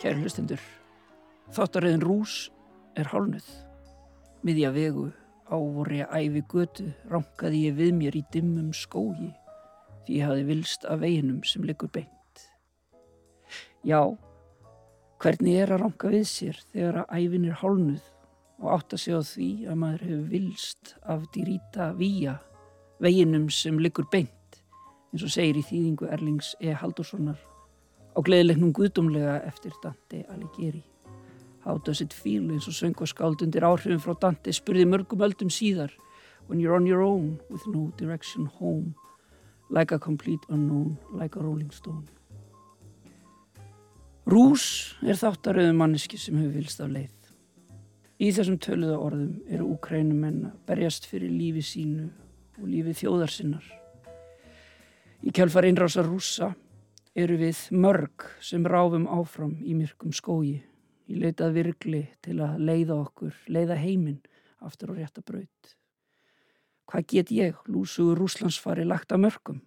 Kæri hlustendur, þáttaröðin Rús er hálnuð. Miðja vegu ávori að æfi götu rankaði ég við mér í dimmum skógi því ég hafi vilst af veginum sem liggur beint. Já, hvernig er að ranka við sér þegar að æfin er hálnuð og átt að segja því að maður hefur vilst af dýrýta víja, veginum sem liggur beint, eins og segir í þýðingu Erlings E. Haldurssonar á gleðilegnum guðdómlega eftir Dante Alighieri. How does it feel eins og söngvaskáld undir áhrifin frá Dante spurði mörgum öldum síðar When you're on your own with no direction home Like a complete unknown, like a rolling stone Rús er þáttaröðu manneski sem hefur vilst af leið. Í þessum töluða orðum eru úkrænumenn að berjast fyrir lífi sínu og lífi þjóðarsinnar. Í kjálfar einrása rúsa eru við mörg sem ráfum áfram í myrkum skógi í leitað virkli til að leiða okkur, leiða heiminn aftur á rétta braut. Hvað get ég, lúsugur rúslandsfari, lagt að mörgum?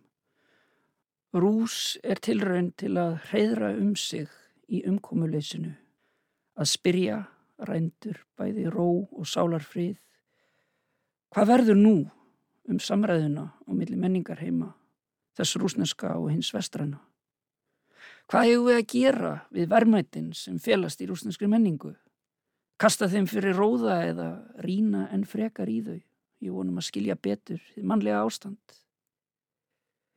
Rús er tilraun til að hreyðra um sig í umkomuleysinu að spyrja rændur bæði ró og sálarfrið hvað verður nú um samræðuna á milli menningar heima þess rúsneska og hins vestrana hvað hefur við að gera við verðmættin sem felast í rúsneskri menningu kasta þeim fyrir róða eða rína en frekar í þau ég vonum að skilja betur því mannlega ástand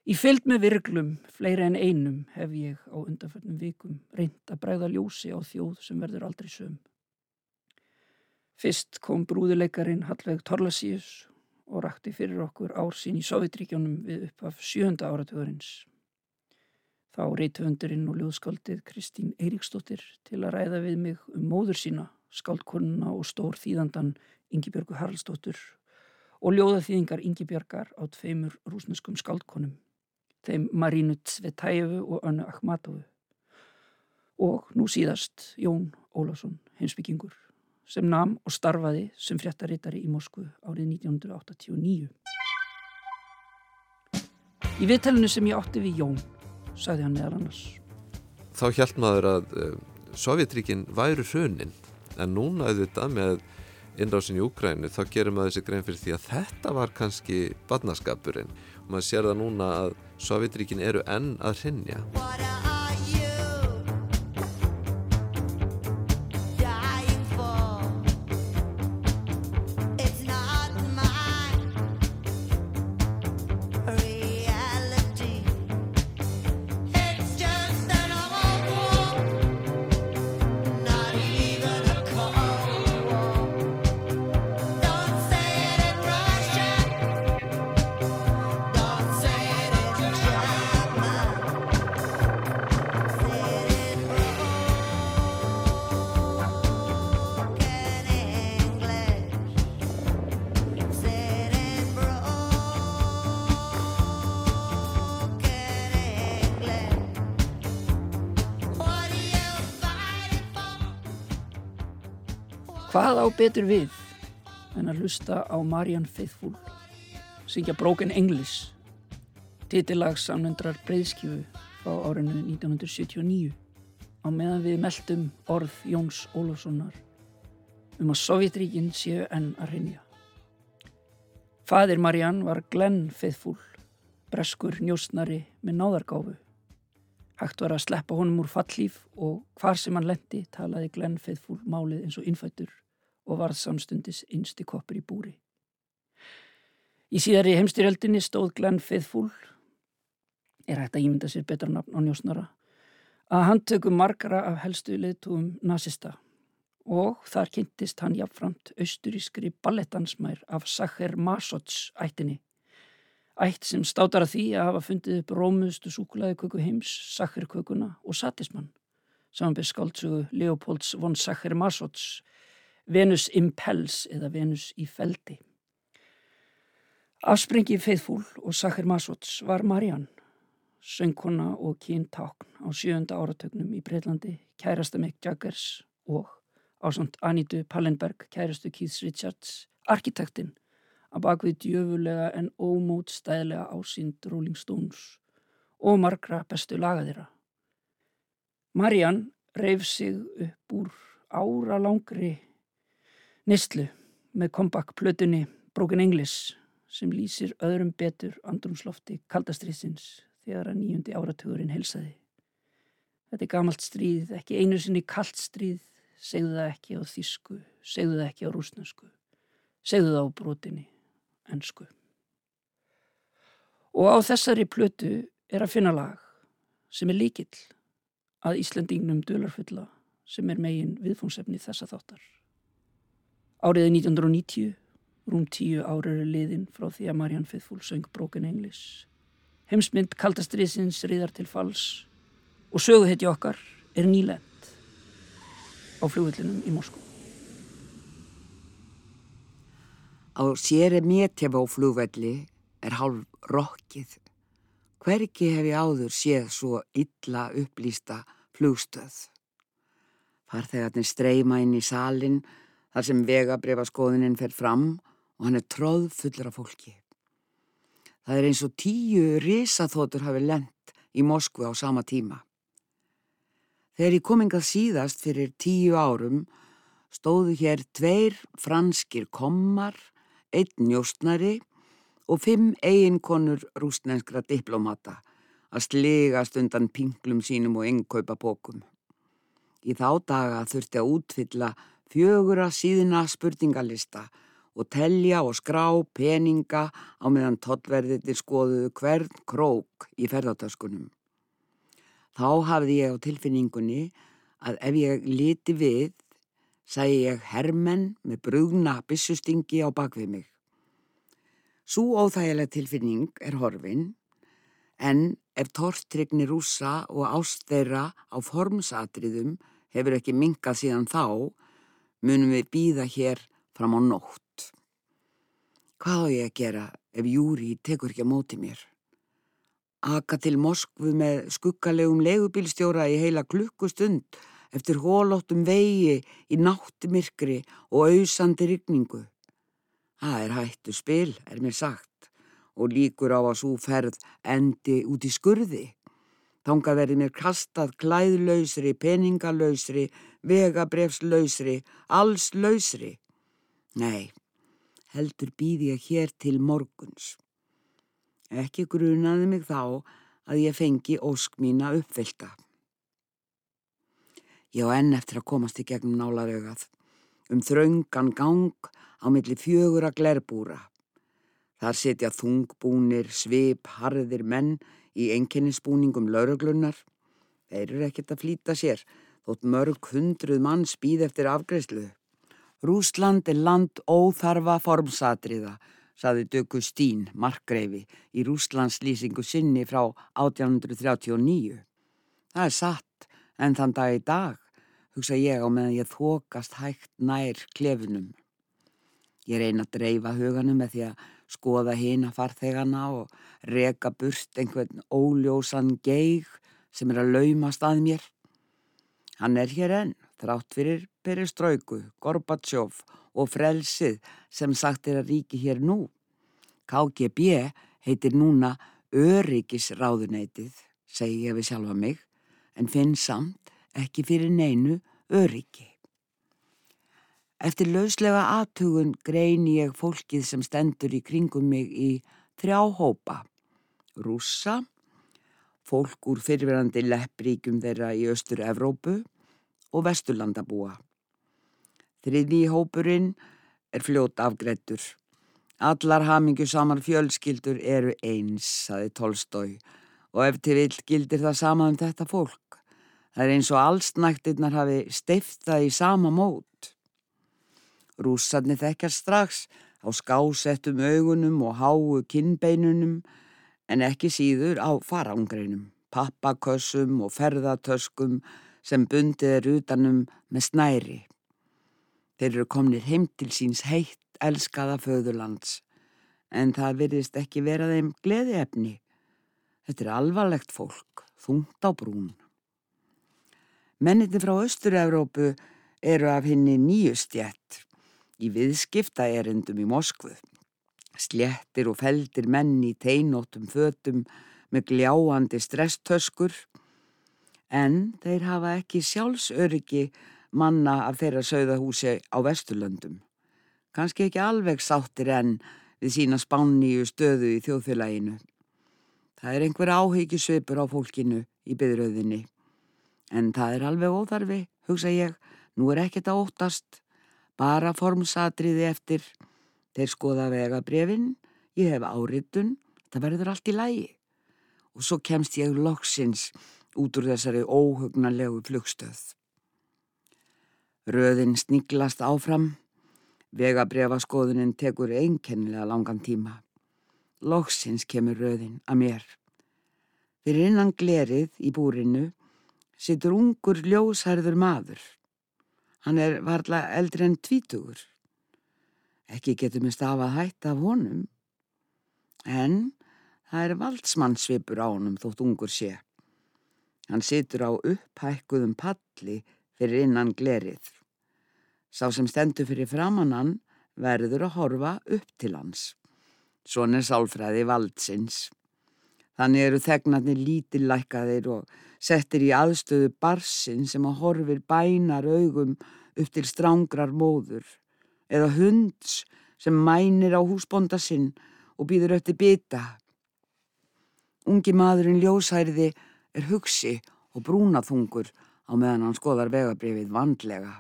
Í fylg með virglum, fleiri en einum, hef ég á undanförnum vikum reynd að bregða ljósi á þjóð sem verður aldrei söm. Fyrst kom brúðuleikarin Hallveig Torlasíus og rakti fyrir okkur ár sín í Sovjetríkjónum við upp af sjönda áratugurins. Þá reytöfundurinn og ljóðskaldið Kristín Eiríksdóttir til að ræða við mig um móður sína, skaldkonuna og stór þýðandan Yngibjörgu Haraldsdóttur og ljóðaþýðingar Yngibjörgar á tveimur rúsneskum skaldkonum þeim Marínu Tsvetajevu og Önnu Akhmatovu og nú síðast Jón Ólásson, heimsbyggingur, sem nam og starfaði sem fréttarittari í Moskvu árið 1989. Í viðtælunu sem ég átti við Jón, sagði hann meðal annars. Þá hjælt maður að uh, Sovjetríkin væru hrunin, en núna auðvitað með innrásin í Úkrænu þá gerir maður þessi grein fyrir því að þetta var kannski badnaskapurinn og maður sér það núna að Sovjetríkin eru enn að hrinja Hvað á betur við en að hlusta á Marian Faithfull syngja Broken English titillags samnendrar breyðskjöfu á árinu 1979 á meðan við meldum orð Jóns Ólafssonar um að Sovjetríkin séu enn að rinja. Fadir Marian var Glenn Faithfull, breskur njóstnari með náðargáfu. Hægt var að sleppa honum úr fallíf og hvar sem hann lendi talaði Glenn Faithfull málið eins og innfættur og varð samstundis einsti koppur í búri. Í síðari heimstyrjöldinni stóð Glenn Faithfull, er hægt að ímynda sér betra nafn á njósnara, að hann tökum margara af helstu leðtúum nazista og þar kynntist hann jafnframt austurískri ballettansmær af Sacher Masots ættinni. Ætt sem státar að því að hafa fundið upp rómuðustu súkulaði köku heims, Sacher kökuna og satismann samanbyrð skáltsugu Leopolds von Sacher-Masots Venus Impels eða Venus í feldi. Afsprengi Feithfúl og Sacher-Masots var Marianne, söngkona og kyntákn á sjönda áratögnum í Breitlandi, kærasta Mick Jaggers og ásand Anitu Pallenberg, kærastu Keith Richards, arkitektinn að bakvið djöfulega en ómótstæðilega ásýnd Rolling Stones og margra bestu laga þeirra. Marianne reyf sig upp úr ára langri nistlu með comeback-plötunni Broken English sem lýsir öðrum betur andrumslofti kaldastriðsins þegar að nýjundi áratugurinn helsaði. Þetta er gamalt stríð, ekki einu sinni kallt stríð, segðu það ekki á þísku, segðu það ekki á rúsnesku, segðu það á brotinni, ennsku. Og á þessari plötu er að finna lag sem er líkill að Íslandingnum dularfulla sem er megin viðfóngsefni þessa þáttar. Áriði 1990, rúm tíu árið er liðin frá því að Marianne Faithfull söng Broken English. Heimsmynd kaldastriðsins riðar til fals og söguhetji okkar er nýlend á fljóðvillinum í Moskú. Á séri métjaf á flúvelli er hálf rokkið. Hverki hef ég áður séð svo illa upplýsta flugstöð. Farþegarnir streyma inn í salin þar sem vegabrifaskoðunin fer fram og hann er tróð fullur af fólki. Það er eins og tíu risaþótur hafi lent í Moskvu á sama tíma. Þegar ég kom engað síðast fyrir tíu árum stóðu hér tveir franskir kommar, einn njóstnari og fimm eiginkonur rúsnenskra diplomata að sligast undan pinglum sínum og engkaupa bókum. Í þá daga þurfti að útfylla fjögura síðina spurningalista og telja og skrá peninga á meðan tollverðir skoðuðu hvern krók í ferðartöskunum. Þá hafði ég á tilfinningunni að ef ég liti við, sæði ég hermenn með brugna bissustingi á bakvið mig. Svo óþægileg tilfinning er horfin, en ef tortrygni rúsa og ástveira á formsatriðum hefur ekki minkað síðan þá, munum við býða hér fram á nótt. Hvað á ég að gera ef Júri tekur ekki á móti mér? Aka til Moskvu með skuggalegum legubílstjóra í heila klukkustund eftir hólóttum vegi í náttumirkri og auðsandi rigningu. Það er hættu spil, er mér sagt, og líkur á að svo ferð endi út í skurði. Þánga verði mér kastað klæðlausri, peningalausri, vegabrefslausri, allslausri. Nei, heldur býði ég hér til morguns. Ekki grunaði mig þá að ég fengi ósk mína uppfylta. Ég á enn eftir að komast í gegnum nálarögað, um þraungan gang á milli fjögura glerbúra. Þar setja þungbúnir, svip, harðir menn í enginninsbúningum lauruglunar. Þeir eru ekkert að flýta sér, þótt mörg hundruð mann spýð eftir afgreyslu. Rúsland er land óþarfa formsatriða, saði Döggu Stín, markgreifi, í Rúslands lýsingu sinni frá 1839. Það er satt, en þann dag í dag, hugsa ég á meðan ég þokast hægt nær klefinum. Ég reyna að dreifa huganum með því að skoða hina farþegana og reka burt einhvern óljósan geig sem er að laumast að mér. Hann er hér enn, þrátt fyrir Pereströyku, Gorbatsjóf og frelsið sem sagt er að ríki hér nú. KGB heitir núna Öryggisráðuneytið, segi ég við sjálfa mig, en finn samt ekki fyrir neinu öryggi. Eftir lauslega aðtugun greini ég fólkið sem stendur í kringum mig í þrjá hópa. Rússa, fólk úr fyrirverandi leppríkjum þeirra í Östur-Evrópu og Vesturlandabúa. Þriði hópurinn er fljót afgrettur. Allar hamingju samar fjölskyldur eru eins, saði Tolstói, og ef til vill gildir það sama um þetta fólk. Það er eins og allsnæktirnar hafi steiftað í sama mót. Rússarnir þekkjar strax á skásettum augunum og háu kinnbeinunum en ekki síður á farangreinum, pappakössum og ferðatöskum sem bundið er utanum með snæri. Þeir eru komnir heim til síns heitt elskaða föðurlands en það virðist ekki vera þeim gleðiefni. Þetta er alvarlegt fólk, þungt á brún. Menniti frá Östur-Európu eru af henni nýju stjætt í viðskipta erendum í Moskvu. Slettir og feldir menn í teinóttum fötum með gljáandi stresstöskur en þeir hafa ekki sjálfsöryggi manna af þeirra sögðahúsi á Vesturlöndum. Kanski ekki alveg sáttir enn við sína spánníu stöðu í þjóðfélaginu. Það er einhver áhyggjusvipur á fólkinu í byðröðinni. En það er alveg óþarfi, hugsa ég, nú er ekkert að óttast, bara formsatriði eftir. Þeir skoða vega brefin, ég hef áritun, það verður allt í lægi. Og svo kemst ég loksins út úr þessari óhugnarlegu flugstöð. Röðin sniglast áfram, Vegabrefaskoðunin tekur einkennilega langan tíma. Loksins kemur röðin að mér. Fyrir innan glerið í búrinu sittur ungur ljósærður maður. Hann er varla eldri en tvítugur. Ekki getur mér stafað hætt af honum. En það er valdsmannsvipur á honum þótt ungur sé. Hann situr á upphækkuðum palli fyrir innan glerið. Sá sem stendur fyrir framannan verður að horfa upp til hans. Svon er sálfræði valdsins. Þannig eru þegnarnir lítillækkaðir og settir í aðstöðu barsin sem að horfir bænar augum upp til strángrar móður eða hunds sem mænir á húsbonda sinn og býður eftir bytta. Ungi maðurinn ljósæriði er hugsi og brúnaþungur á meðan hann skoðar vegabrifið vandlega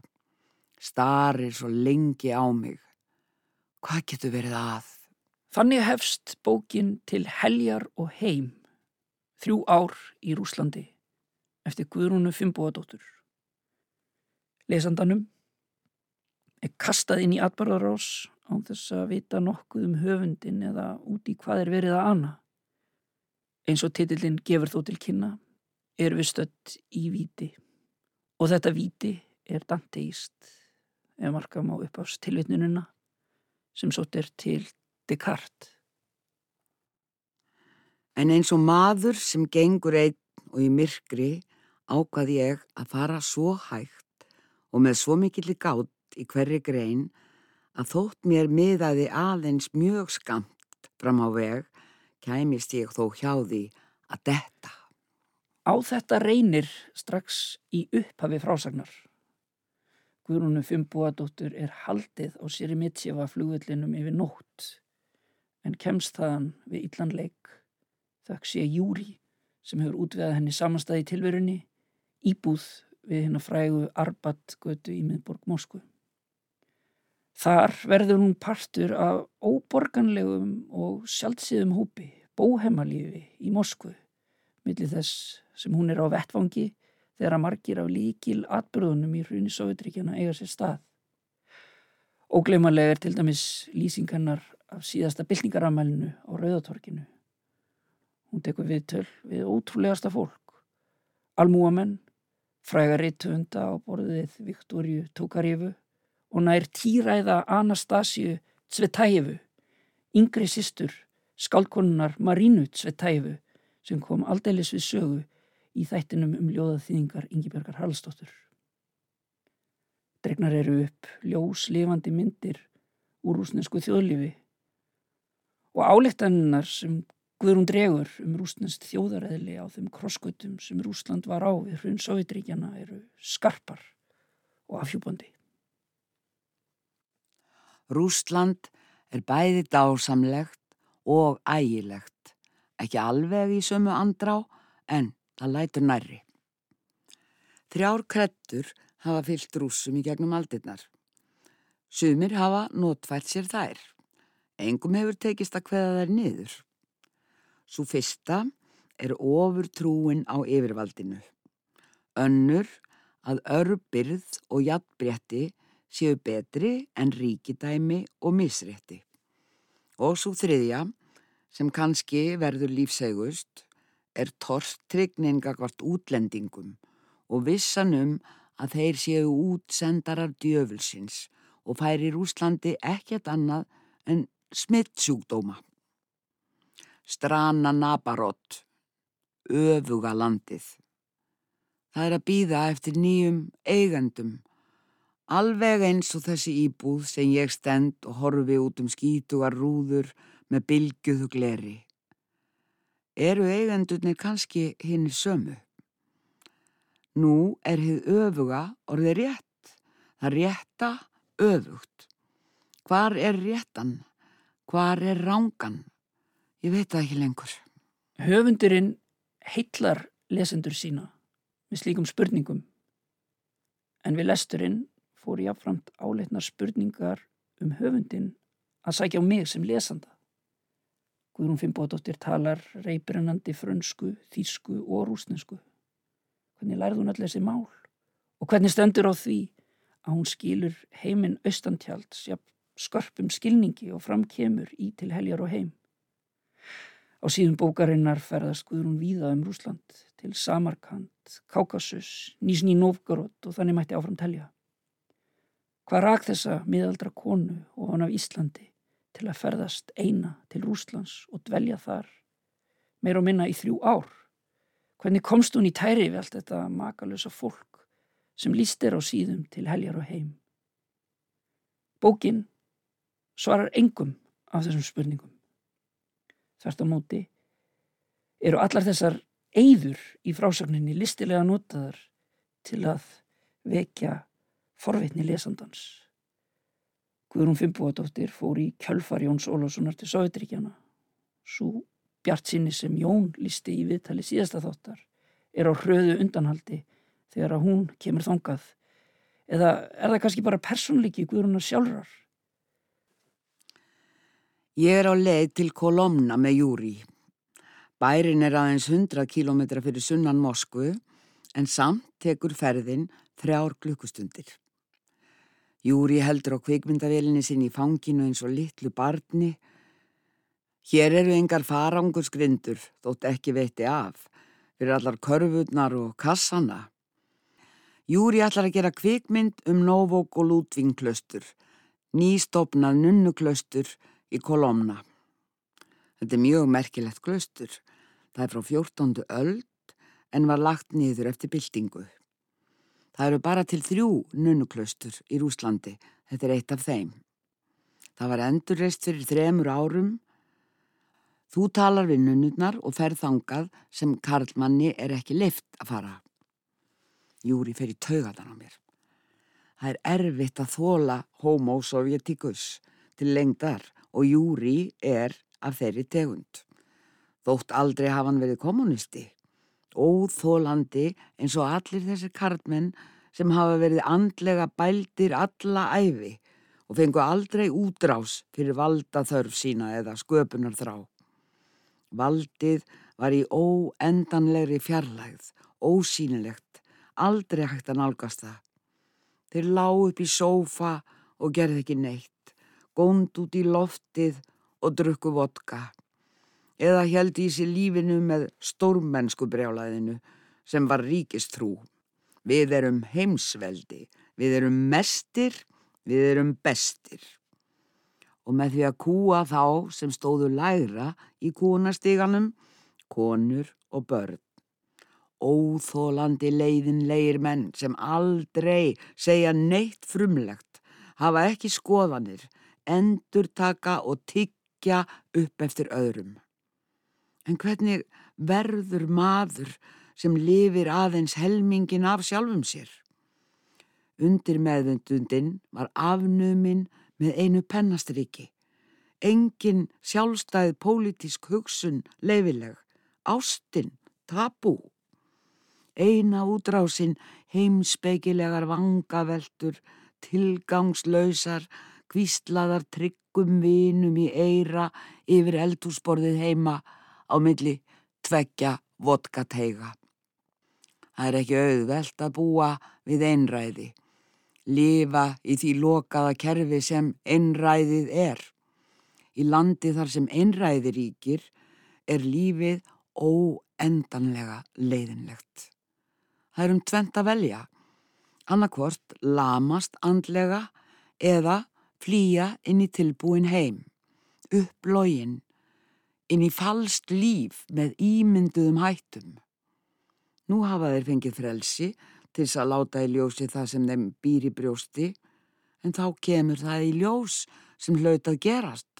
starir svo lengi á mig. Hvað getur verið að? Þannig hefst bókin til heljar og heim, þrjú ár í Rúslandi, eftir Guðrúnu Fimboadóttur. Lesandanum er kastað inn í atbarðarás á þess að vita nokkuð um höfundin eða út í hvað er verið að ana. Eins og titillin gefur þó til kynna, er við stött í víti og þetta víti er danteíst ef marka má upp á tilvitnununa sem sótt er til Descartes. En eins og maður sem gengur einn og í myrkri ákvað ég að fara svo hægt og með svo mikilli gátt í hverri grein að þótt mér miðaði aðeins mjög skamt fram á veg kæmist ég þó hjá því að detta. Á þetta reynir strax í upphafi frásagnar. Guðrúnu Fimboadóttur er haldið á Sirimitjefa flugvellinum yfir nótt en kemst þaðan við illanleik þakk sé Júri sem hefur útveðað henni samanstæði í tilverunni íbúð við henn að frægu Arbat-götu í miðborg Moskvu. Þar verður hún partur af óborganlegum og sjálfsíðum hópi, bóhemalífi í Moskvu, millir þess sem hún er á vettfangi þegar að margir af líkil atbyrðunum í hruni Sovjetríkjana eiga sér stað. Ógleimanlega er til dæmis lýsingarnar af síðasta byltingaramælinu á Rauðatorkinu. Hún tekur viðtöl við ótrúlegasta fólk. Almúamenn, frægari töfunda á borðið Viktorju Tókarífu og nær týræða Anastasíu Tsvetæfu, yngri sýstur, skálkonunar Marínu Tsvetæfu sem kom aldeilis við sögu í þættinum um ljóðaþýðingar Yngibjörgar Hallstóttur. Dregnar eru upp ljós lifandi myndir úr rúsnesku þjóðlifi og áleiktaninnar sem Guðrún dregur um rúsnest þjóðaræðli á þeim krossgötum sem Rúsland var á við hrun Sovjetríkjana eru skarpar og afhjúbandi. Rúsland er bæði dásamlegt og ægilegt, ekki alveg í sömu andrá en Það lætur nærri. Þrjár krettur hafa fyllt rúsum í gegnum aldirnar. Sumir hafa notfært sér þær. Engum hefur tekist að hveða þær niður. Svo fyrsta er ofur trúin á yfirvaldinu. Önnur að örbyrð og jafnbretti séu betri en ríkidæmi og misrétti. Og svo þriðja sem kannski verður lífsegust er torstrygnin gagvart útlendingum og vissan um að þeir séu útsendarar djöfulsins og færi Rúslandi ekkert annað en smittsjúkdóma. Strana Nabarot, öfuga landið. Það er að býða eftir nýjum eigendum, alveg eins og þessi íbúð sem ég stend og horfi út um skítugar rúður með bylgjuðu gleri. Eru eigendurnir kannski hinn sömu? Nú er hið öfuga orðið rétt, það rétta öfugt. Hvar er réttan? Hvar er rángan? Ég veit það ekki lengur. Höfundurinn heitlar lesendur sína með slíkum spurningum en við lesturinn fór jáfnframt áleitnar spurningar um höfundin að sækja á mig sem lesanda. Guðrún Fimboðdóttir talar reybrennandi frönsku, þýsku og rúsnesku. Hvernig lærði hún allir þessi mál? Og hvernig stendur á því að hún skilur heiminn austantjalds, ja, skarpum skilningi og framkemur í til heljar og heim? Á síðum bókarinnar ferðast Guðrún víða um Rúsland til Samarkand, Kaukasus, Nísni Novgorod og þannig mætti áfram telja. Hvað rak þessa miðaldra konu og hann af Íslandi til að ferðast eina til Rúslands og dvelja þar meir og minna í þrjú ár? Hvernig komst hún í tæri við allt þetta makalösa fólk sem líst er á síðum til heljar og heim? Bókin svarar engum af þessum spurningum. Þvert á móti eru allar þessar eyður í frásagninni listilega notaðar til að vekja forvitni lesandans. Guðrún Fimboadóttir fór í kjölfar Jóns Ólássonar til Sovjetríkjana. Svo bjart sinni sem Jón listi í viðtali síðasta þáttar er á hröðu undanhaldi þegar að hún kemur þongað. Eða er það kannski bara personleiki Guðrúnar sjálfrar? Ég er á leið til Kolomna með Júri. Bærin er aðeins 100 km fyrir sunnan Moskvu en samt tekur ferðin þrjár klukkustundir. Júri heldur á kvikmyndavélinni sinn í fanginu eins og litlu barni. Hér eru engar farangursgrindur, þótt ekki veitti af, fyrir allar körfurnar og kassana. Júri ætlar að gera kvikmynd um Novok og Lútvingklaustur, nýstopnað nunnuklaustur í Kolomna. Þetta er mjög merkilegt klaustur. Það er frá 14. öld en var lagt niður eftir byltingu. Það eru bara til þrjú nunnuklaustur í Rúslandi. Þetta er eitt af þeim. Það var endurreist fyrir þremur árum. Þú talar við nunnurnar og ferð þangað sem Karlmanni er ekki leift að fara. Júri fer í taugadan á mér. Það er erfitt að þóla homo sovjetikus til lengdar og Júri er af þeirri tegund. Þótt aldrei hafa hann verið kommunisti óþólandi eins og allir þessir karlmenn sem hafa verið andlega bældir alla æfi og fengu aldrei útrás fyrir valda þörf sína eða sköpunar þrá. Valdið var í óendanlegri fjarlægð, ósýnilegt, aldrei hægt að nálgast það. Þeir lág upp í sófa og gerði ekki neitt, gónd út í loftið og drukku vodka eða held í sér lífinu með stórmennsku brjálaðinu sem var ríkistrú. Við erum heimsveldi, við erum mestir, við erum bestir. Og með því að kúa þá sem stóðu lægra í kúnastiganum, konur og börn. Óþólandi leiðinleir menn sem aldrei segja neitt frumlegt, hafa ekki skoðanir, endur taka og tyggja upp eftir öðrum. En hvernig verður maður sem lifir aðeins helmingin af sjálfum sér? Undir meðvendundin var afnuminn með einu pennastriki. Engin sjálfstæð pólitísk hugsun leifileg, ástinn, tabú. Eina útrásinn heimspeikilegar vangaveltur, tilgangslausar, kvíslaðar tryggum vinum í eira yfir eldhúsborðið heima á milli tveggja vodkateiga. Það er ekki auðvelt að búa við einræði, lifa í því lokaða kerfi sem einræðið er. Í landi þar sem einræði ríkir er lífið óendanlega leiðinlegt. Það er um tvent að velja. Annarkvort lamast andlega eða flýja inn í tilbúin heim, upp login, inn í falst líf með ímynduðum hættum. Nú hafa þeir fengið frelsi til þess að láta í ljósi það sem þeim býr í brjósti, en þá kemur það í ljós sem hlaut að gerast.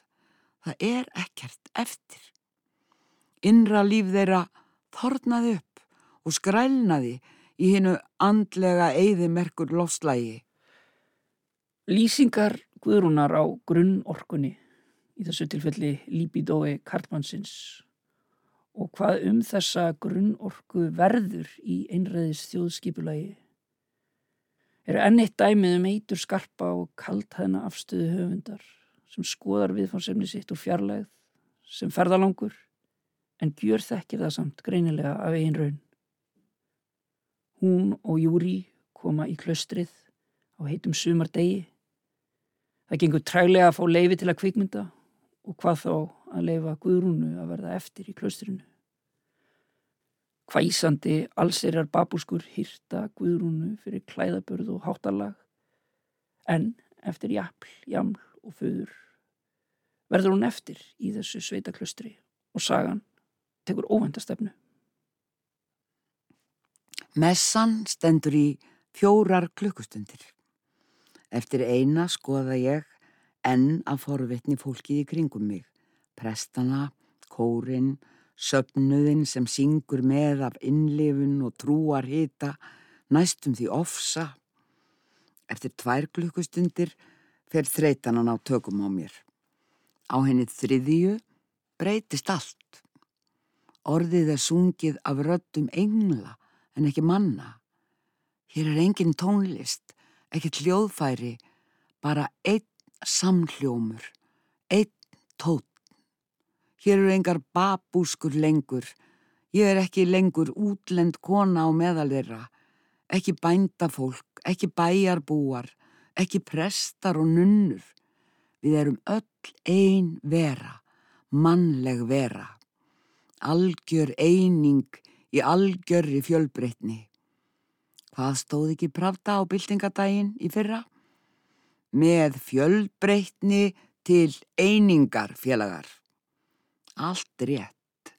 Það er ekkert eftir. Innra líf þeirra þornaði upp og skrælnaði í hinnu andlega eigðimerkur lofslægi. Lýsingar Guðrúnar á grunnorkunni, í þessu tilfelli líbidói Karlmannsins og hvað um þessa grunnorku verður í einræðis þjóðskipulagi eru enn eitt dæmið um eitur skarpa og kaltæðna afstöðu höfundar sem skoðar viðfársefni sitt úr fjarlægð sem ferðalangur en gjör þekkir það samt greinilega af einn raun. Hún og Júri koma í klaustrið á heitum sumardegi. Það gengur trælega að fá leifi til að kvikmynda og hvað þá að leifa Guðrúnu að verða eftir í klaustrinu. Hvæsandi allserjar babúskur hýrta Guðrúnu fyrir klæðabörð og hátalag en eftir jafl, jaml og föður verður hún eftir í þessu sveitaklustri og sagan tekur óvendastefnu. Messan stendur í fjórar klukkustundir. Eftir eina skoða ég enn að forvitni fólkið í kringum mig. Prestana, kórin, söpnuðin sem syngur með af innlifun og trúar hita, næstum því ofsa. Eftir tvær klukkustundir fer þreytanan á tökum á mér. Á henni þriðju breytist allt. Orðið er sungið af röddum engla en ekki manna. Hér er engin tónlist, ekki hljóðfæri, bara einn samhljómur, einn tótt. Hér eru engar babúskur lengur, ég er ekki lengur útlend kona á meðal þeirra, ekki bændafólk, ekki bæjarbúar, ekki prestar og nunnur. Við erum öll ein vera, mannleg vera. Algjör eining í algjörri fjölbreytni. Hvað stóð ekki pravda á byltingadaginn í fyrra? Með fjölbreytni til einingar félagar. Allt rétt,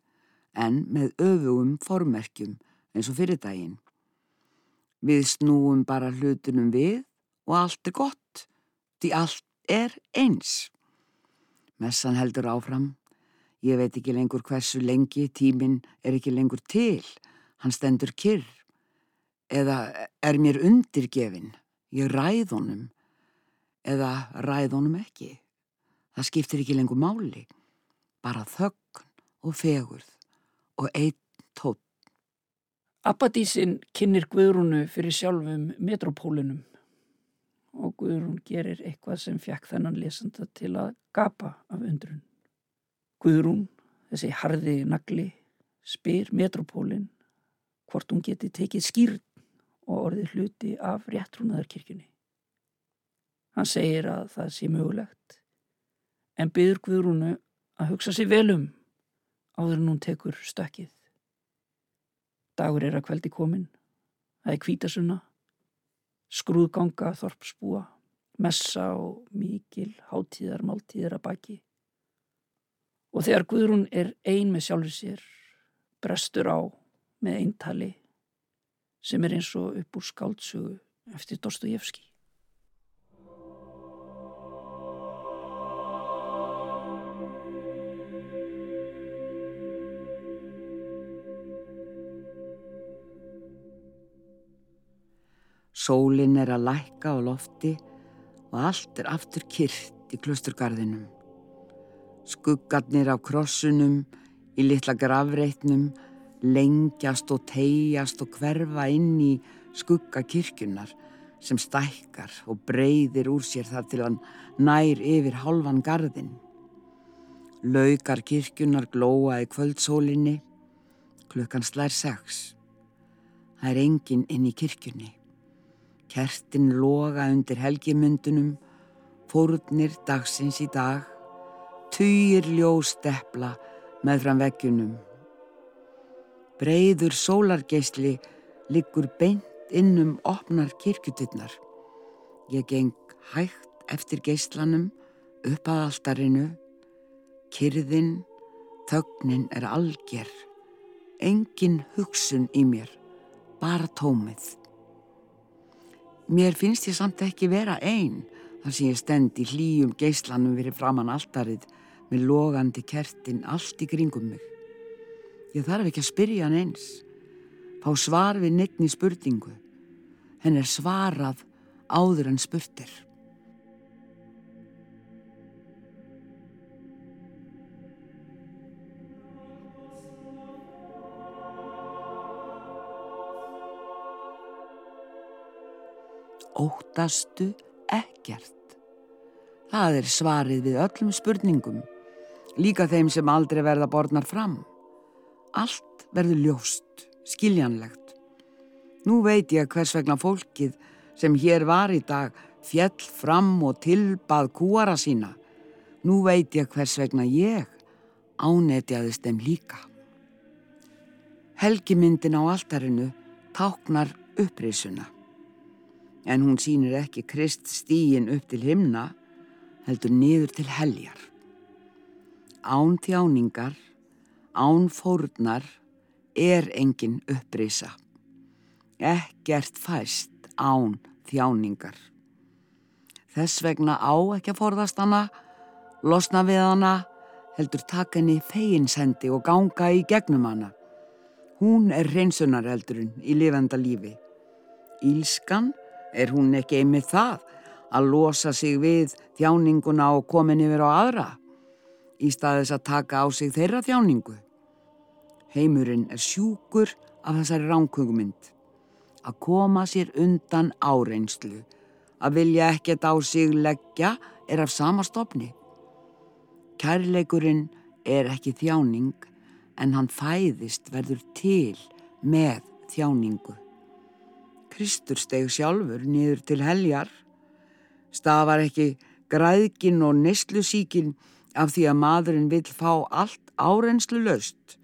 en með öfugum formerkjum eins og fyrir daginn. Við snúum bara hlutunum við og allt er gott, því allt er eins. Messan heldur áfram. Ég veit ekki lengur hversu lengi, tíminn er ekki lengur til. Hann stendur kyrr. Eða er mér undirgefin. Ég ræð honum. Eða ræð honum ekki. Það skiptir ekki lengur máli. Bara þögn og fegurð og einn tótt. Abbadísin kynir Guðrúnu fyrir sjálfum metropólinum og Guðrún gerir eitthvað sem fjekk þennan lesanda til að gapa af undrun. Guðrún, þessi harði nagli, spyr metropólin hvort hún geti tekið skýrn og orðið hluti af réttrúnaðarkirkjunni. Hann segir að það sé mögulegt en byður Guðrúnu að hugsa sér velum áður en hún tekur stökkið. Dagur er að kveldi komin, það er kvítasunna skrúðganga þorpsbúa, messa og mikil hátíðar máltíðar að baki. Og þegar Guðrún er ein með sjálfur sér, brestur á með eintali sem er eins og upp úr skáldsögu eftir Dostojevski. Sólinn er að lækka á lofti og allt er aftur kyrt í klusturgarðinum. Skuggarnir á krossunum í litla gravreitnum lengjast og tegjast og hverfa inn í skuggakirkjunar sem stækkar og breyðir úr sér þar til hann nær yfir halvan garðin. Laukar kirkjunar glóa í kvöldsólinni, klukkan slær sex. Það er enginn inn í kirkjunni. Kertin loga undir helgimundunum, fórnir dagsins í dag, týr ljós stepla með fram veggjunum. Breiður sólargeisli liggur beint innum opnar kirkjutinnar. Ég geng hægt eftir geislanum upp að altarinu. Kyrðin, þögnin er alger. Engin hugsun í mér, bara tómið. Mér finnst ég samt ekki vera einn þar sem ég stend í hlýjum geislanum verið framann altarið með logandi kertin allt í kringum mig. Ég þarf ekki að spyrja hann eins. Fá svar við neittni spurningu. Henn er svarað áður en spurtir. Óttastu ekkert. Það er svarið við öllum spurningum, líka þeim sem aldrei verða borðnar fram. Allt verður ljóst, skiljanlegt. Nú veit ég hvers vegna fólkið sem hér var í dag fjell fram og tilbað kúara sína. Nú veit ég hvers vegna ég ánetjaðist þeim líka. Helgimyndin á altarinu táknar upprisuna en hún sínir ekki krist stíin upp til himna, heldur niður til heljar. Án þjáningar, án fórnar, er engin upprýsa. Ekkert fæst án þjáningar. Þess vegna á ekki að forðast hana, losna við hana, heldur taka henni feginsendi og ganga í gegnum hana. Hún er hreinsunareldurinn í lifenda lífi. Ílskan Er hún ekki einmitt það að losa sig við þjáninguna og komin yfir á aðra í staðis að taka á sig þeirra þjáningu? Heimurinn er sjúkur af þessari ránkugmynd. Að koma sér undan áreinslu, að vilja ekkert á sig leggja er af sama stopni. Kærleikurinn er ekki þjáning en hann fæðist verður til með þjáningu. Kristur steg sjálfur niður til heljar. Stafar ekki græðkin og neyslusíkin af því að maðurinn vil fá allt árenslu löst.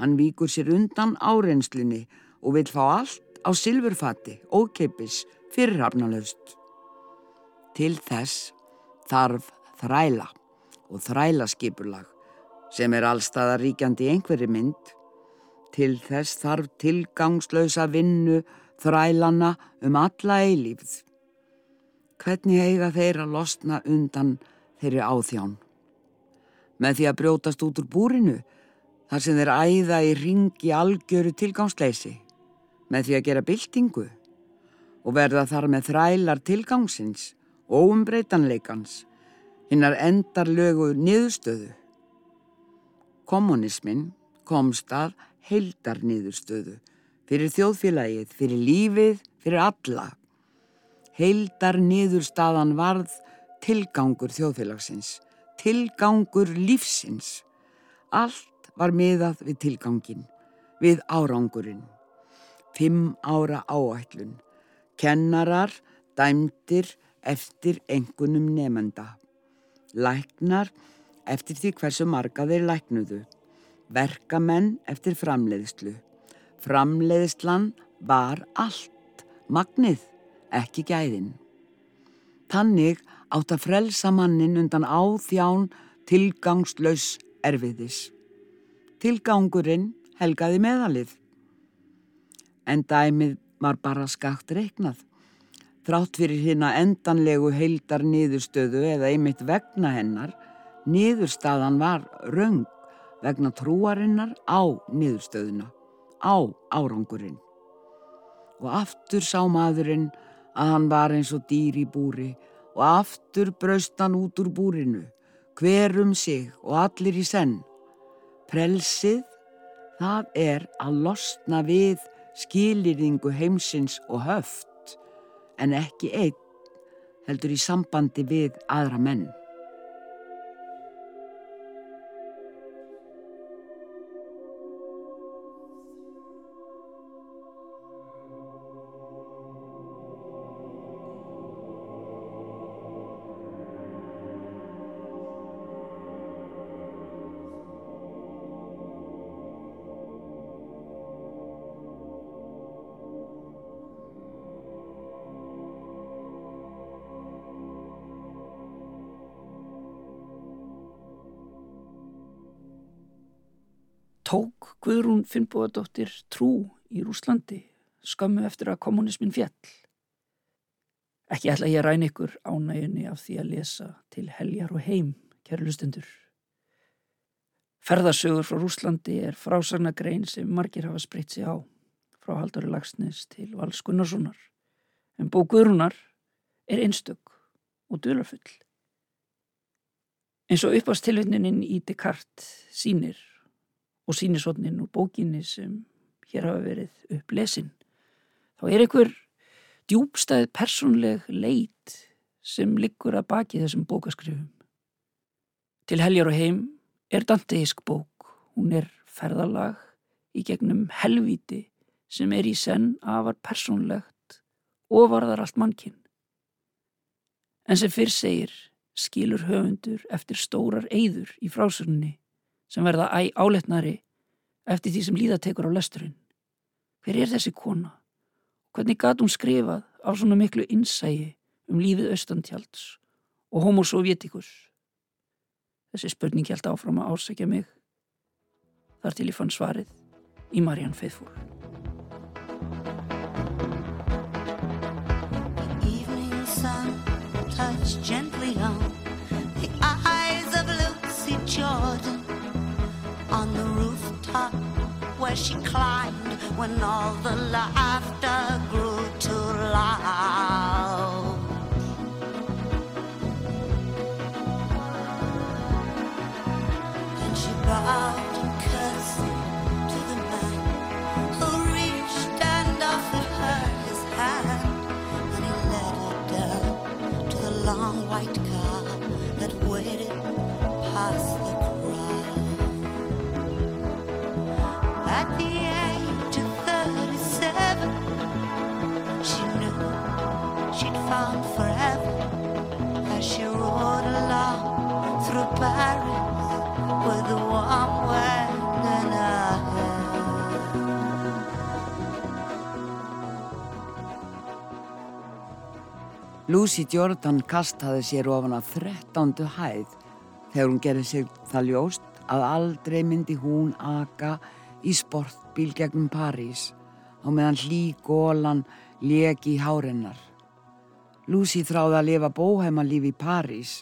Hann víkur sér undan árenslinni og vil fá allt á silfurfatti, ókeipis, fyrirhafnalöst. Til þess þarf þræla og þrælaskipulag sem er allstaðar ríkjandi einhverju mynd. Til þess þarf tilgangslösa vinnu þrælana um alla eilífð. Hvernig eiga þeir að losna undan þeirri áþján? Með því að brjótast út úr búrinu, þar sem þeir æða í ringi algjöru tilgangsleysi, með því að gera byltingu og verða þar með þrælar tilgangsins og umbreytanleikans, hinnar endarlögu niðurstöðu. Kommunismin komst að heildar niðurstöðu fyrir þjóðfélagið, fyrir lífið, fyrir alla. Heildar niðurstaðan varð tilgangur þjóðfélagsins, tilgangur lífsins. Allt var miðað við tilgangin, við árangurinn. Fimm ára áætlun, kennarar, dæmdir eftir engunum nefenda. Læknar eftir því hversu marga þeir læknuðu. Verkamenn eftir framleiðslu. Framleiðslan var allt, magnið, ekki gæðin. Tannig átt að frelsa mannin undan áþján tilgangslaus erfiðis. Tilgangurinn helgaði meðalið. En dæmið var bara skakt reiknað. Þrátt fyrir hérna endanlegu heildar niðurstöðu eða einmitt vegna hennar, niðurstaðan var raung vegna trúarinnar á niðurstöðuna á árangurinn. Og aftur sá maðurinn að hann var eins og dýr í búri og aftur braust hann út úr búrinu, hver um sig og allir í senn. Prelsið, það er að losna við skilirðingu heimsins og höft, en ekki einn heldur í sambandi við aðra menn. Guðrún Finnbóðadóttir trú í Rúslandi skömmu eftir að kommunismin fjall. Ekki ætla ég að ræna ykkur ánæginni af því að lesa til heljar og heim, kærlustundur. Ferðarsögur frá Rúslandi er frásagnagrein sem margir hafa spreitt sig á, frá Haldari Lagsnes til Vals Gunnarssonar. En bókuðrunar er einstök og dularfull. Eins og uppast tilvinnininn í Descartes sínir og sínisotnin úr bókinni sem hér hafa verið upplesin, þá er einhver djúbstæð persónleg leit sem liggur að baki þessum bókaskrifum. Til heljar og heim er danteisk bók. Hún er ferðalag í gegnum helvíti sem er í senn afar persónlegt og varðar allt mannkinn. En sem fyrr segir skilur höfundur eftir stórar eyður í frásörunni sem verða æ áletnari eftir því sem líðatekur á lesturinn. Hver er þessi kona? Hvernig gat hún skrifað á svona miklu innsægi um lífið austantjalds og homo sovjetikus? Þessi spurning held áfram að ásækja mig. Þar til ég fann svarið í Marianne Faithfull. Where she climbed when all the laughter Lucy Jordan kastaði sér ofan að þrettándu hæð þegar hún gerði sig það ljóst að aldrei myndi hún aka í sportbíl gegnum París á meðan hlý gólan leki í hárennar. Lucy þráði að lifa bóheimalíf í París.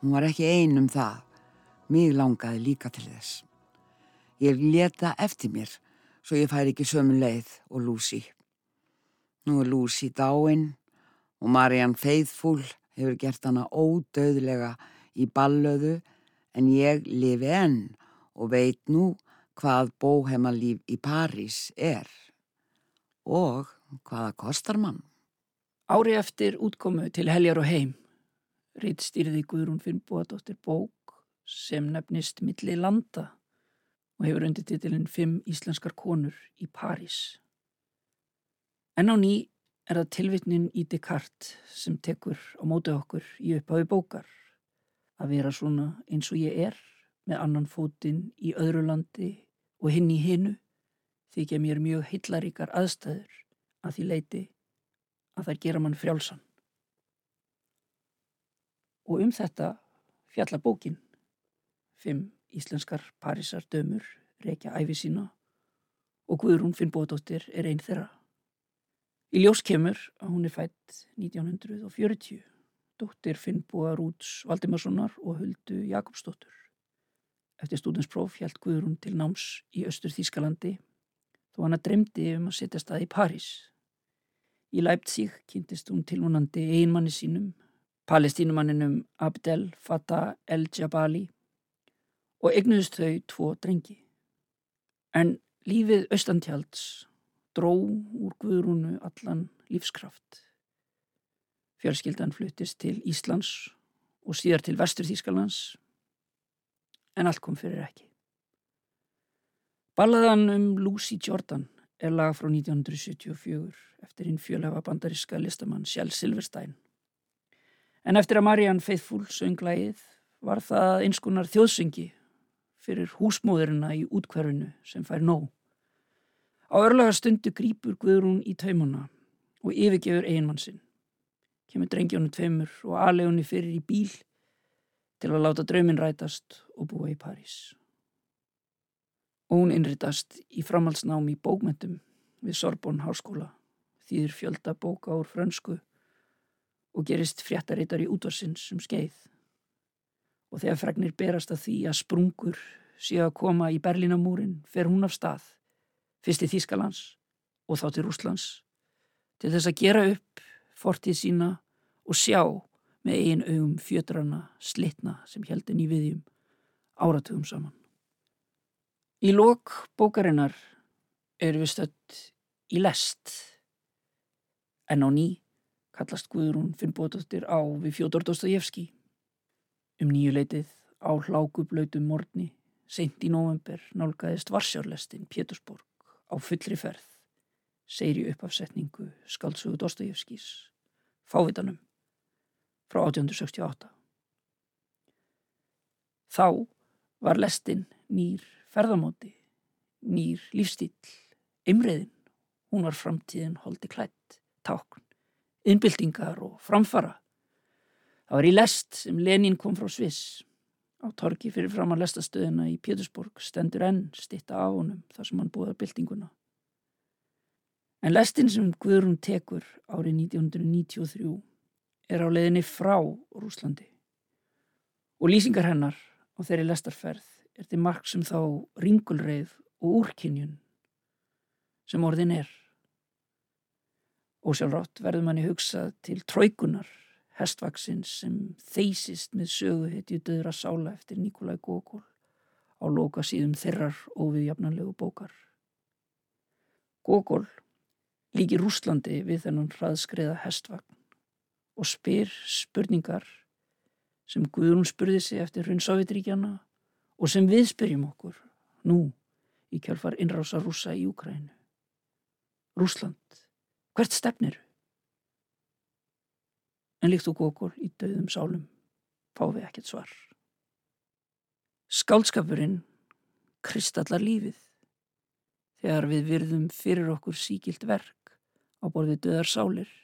Hún var ekki ein um það. Mig langaði líka til þess. Ég leta eftir mér svo ég fær ekki sömu leið og Lucy. Nú er Lucy dáin og Marianne Faithfull hefur gert hana ódauðlega í ballöðu en ég lifi enn og veit nú hvað bóhemalíf í París er og hvaða kostar mann. Ári eftir útkomu til heljar og heim rít stýrði Guðrún Finnbóadóttir bók sem nefnist Milli landa og hefur undir titilinn Fimm íslenskar konur í París. En á ný er það tilvitnin í Descartes sem tekur á móti okkur í upphafi bókar að vera svona eins og ég er með annan fótinn í öðru landi og hinn í hinnu þykja mér mjög heitlaríkar aðstæður að því leiti að þær gera mann frjálsan. Og um þetta fjallar bókin. Fimm íslenskar Parísar dömur reykja æfi sína og Guðrún Finnbóðdóttir er einn þeirra. Í ljós kemur að hún er fætt 1940, dóttir Finnbóða Rúts Valdimarssonar og Huldu Jakobsdóttur. Eftir stúdenspróf hjælt Guðrún til náms í Östur Þískalandi þó hana dremdi um að setja stað í París. Í Leipzig kynntist hún tilvonandi einmanni sínum, palestínumanninum Abdel Fattah el-Jabali og egnuðist þau tvo drengi. En lífið austantjalds dró úr Guðrúnu allan lífskraft. Fjölskyldan fluttist til Íslands og síðar til Vestur Þískalands, en allt kom fyrir ekki. Ballaðan um Lucy Jordan er lag frá 1974 eftir hinn fjölhefa bandariska listamann Sjál Silverstein. En eftir að Marianne Faithfull sönglægið var það einskunar þjóðsyngi fyrir húsmóðurina í útkverfinu sem fær nóg. Á örlaga stundu grýpur Guðrún í taumuna og yfirgefur eiginmann sinn. Kemur drengjónu tveimur og aðlegunni fyrir í bíl til að láta drauminn rætast og búa í París. og hún innritast í framhaldsnám í bókmentum við Sorbonne Háskóla, þýðir fjölda bóka úr frönsku og gerist fréttareitar í útvarsins um skeið. Og þegar fregnir berast að því að sprungur séu að koma í Berlínamúrin fer hún af stað, fyrst í Þískalands og þá til Rúslands, til þess að gera upp fortið sína og sjá með eigin augum fjötrana slitna sem heldin í viðjum áratugum saman. Í lok bókarinnar er við stött í lest en á ný kallast Guðrún Finnbóttur á við Fjótor Dostojevski. Um nýju leitið á hlákublautum morgni, seint í november nálgæðist Varsjárlestin Pétursborg á fullri ferð, segir í uppafsetningu skaldsögu Dostojevskis, fávitanum, frá 1868. Þá var lestin nýr ferðamóti, nýr lífstíl, ymriðin, hún var framtíðin holdi klætt, tákn, innbyltingar og framfara. Það var í lest sem Lenin kom frá Sviss. Á torki fyrir fram að lestastöðina í Pétursborg stendur enn stitta á honum þar sem hann búðar byltinguna. En lestin sem Guðrún tekur árið 1993 er á leiðinni frá Rúslandi og lýsingar hennar á þeirri lestarferð er til mark sem þá ringulreið og úrkynjun sem orðin er. Og sjálfrátt verður manni hugsað til tróikunar, hestvaksins sem þeysist með söguhetju döðra sála eftir Nikolai Gogol á loka síðum þerrar óviðjafnanlegu bókar. Gogol líki Rúslandi við þennan hraðskreiða hestvagn og spyr spurningar sem Guðrún spurði sig eftir hrun Sovjetríkjana og sem við spyrjum okkur nú í kjálfar innrása rúsa í Úkrænu. Rúsland, hvert stefnir? En líkt og Gogol í döðum sálum fá við ekkert svar. Skálskapurinn kristallar lífið þegar við virðum fyrir okkur síkilt verk á borðið döðar sálir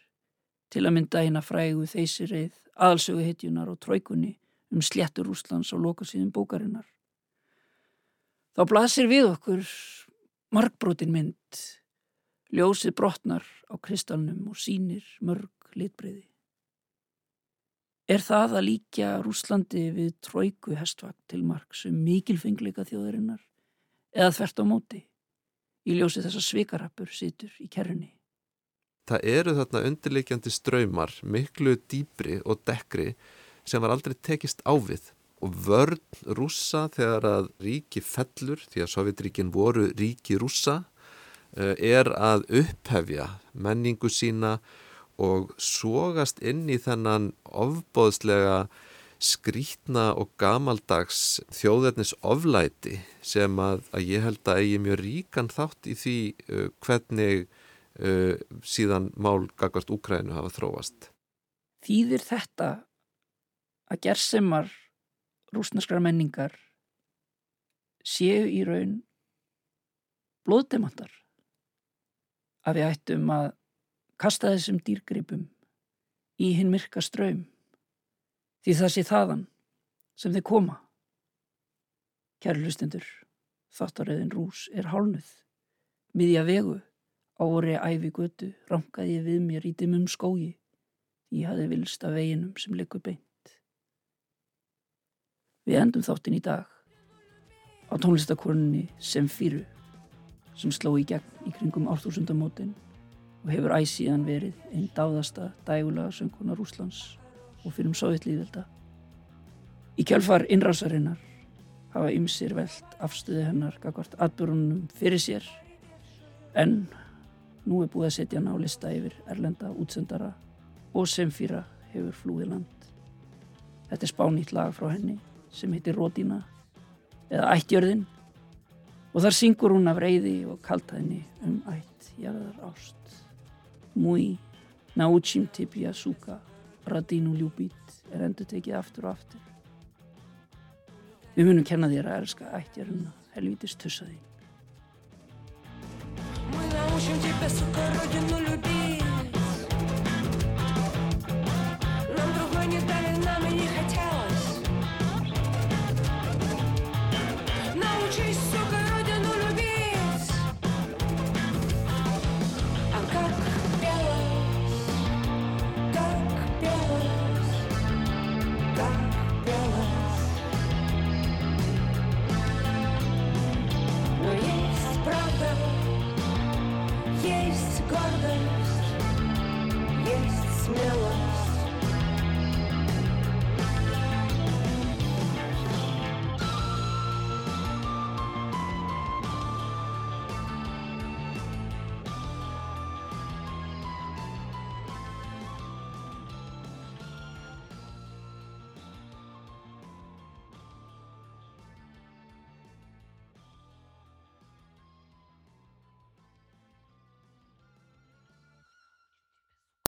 til að mynda eina frægu þeysirreið aðalsögu hitjunar og tróikunni um sléttur Rúslands og loka síðan bókarinnar. Þá blasir við okkur markbrotin mynd, ljósið brotnar á kristalnum og sínir mörg litbreyði. Er það að líkja Rúslandi við tróiku hestvagt til marks um mikilfengleika þjóðarinnar eða þvert á móti í ljósið þessa svikarappur situr í kerrinni? Það eru þarna undirleikjandi ströymar, miklu dýbri og dekkri sem var aldrei tekist ávið og vörn rúsa þegar að ríki fellur, því að Sovjetríkin voru ríki rúsa, er að upphefja menningu sína og sógast inn í þennan ofbóðslega skrítna og gamaldags þjóðverðnis oflæti sem að, að ég held að eigi mjög ríkan þátt í því uh, hvernig uh, síðan mál gagvart Úkrænu hafa þróast. Þýðir þetta að gerðsemar rúsneskra menningar séu í raun blóðdemandar að við ættum að kasta þessum dýrgripum í hinn myrka ströym því það sé þaðan sem þeir koma. Kæri hlustendur, þáttaröðin rús er hálnuð, miðja vegu, ári æfi götu, rankaði ég við mér í dimmum skógi, ég hafi vilst af veginum sem likur beint. Við endum þáttin í dag á tónlistakorninni sem fyrir sem sló í gegn í kringum árþúsundamótin og hefur æsíðan verið einn dáðasta dægulega sönguna Rúslands og fyrir um sovjetlýðvelda. Í kjálfar innrásarinnar hafa ymsir veld afstöði hennar gagvart atbyrjunum fyrir sér en nú er búið að setja hana á lista yfir erlenda útsendara og sem fyrra hefur flúið land. Þetta er spánýtt lag frá henni sem heitir Ródína eða Ættjörðin og þar syngur hún af reyði og kaltaðinni um ætt jarðar ást. Múi, nátsým tippi að súka, radínu ljúbít er endur tekið aftur og aftur. Við munum kenna þér að erska ættjaruna, helvítist tussaði. Múi, nátsým tippi að súka, radínu ljúbít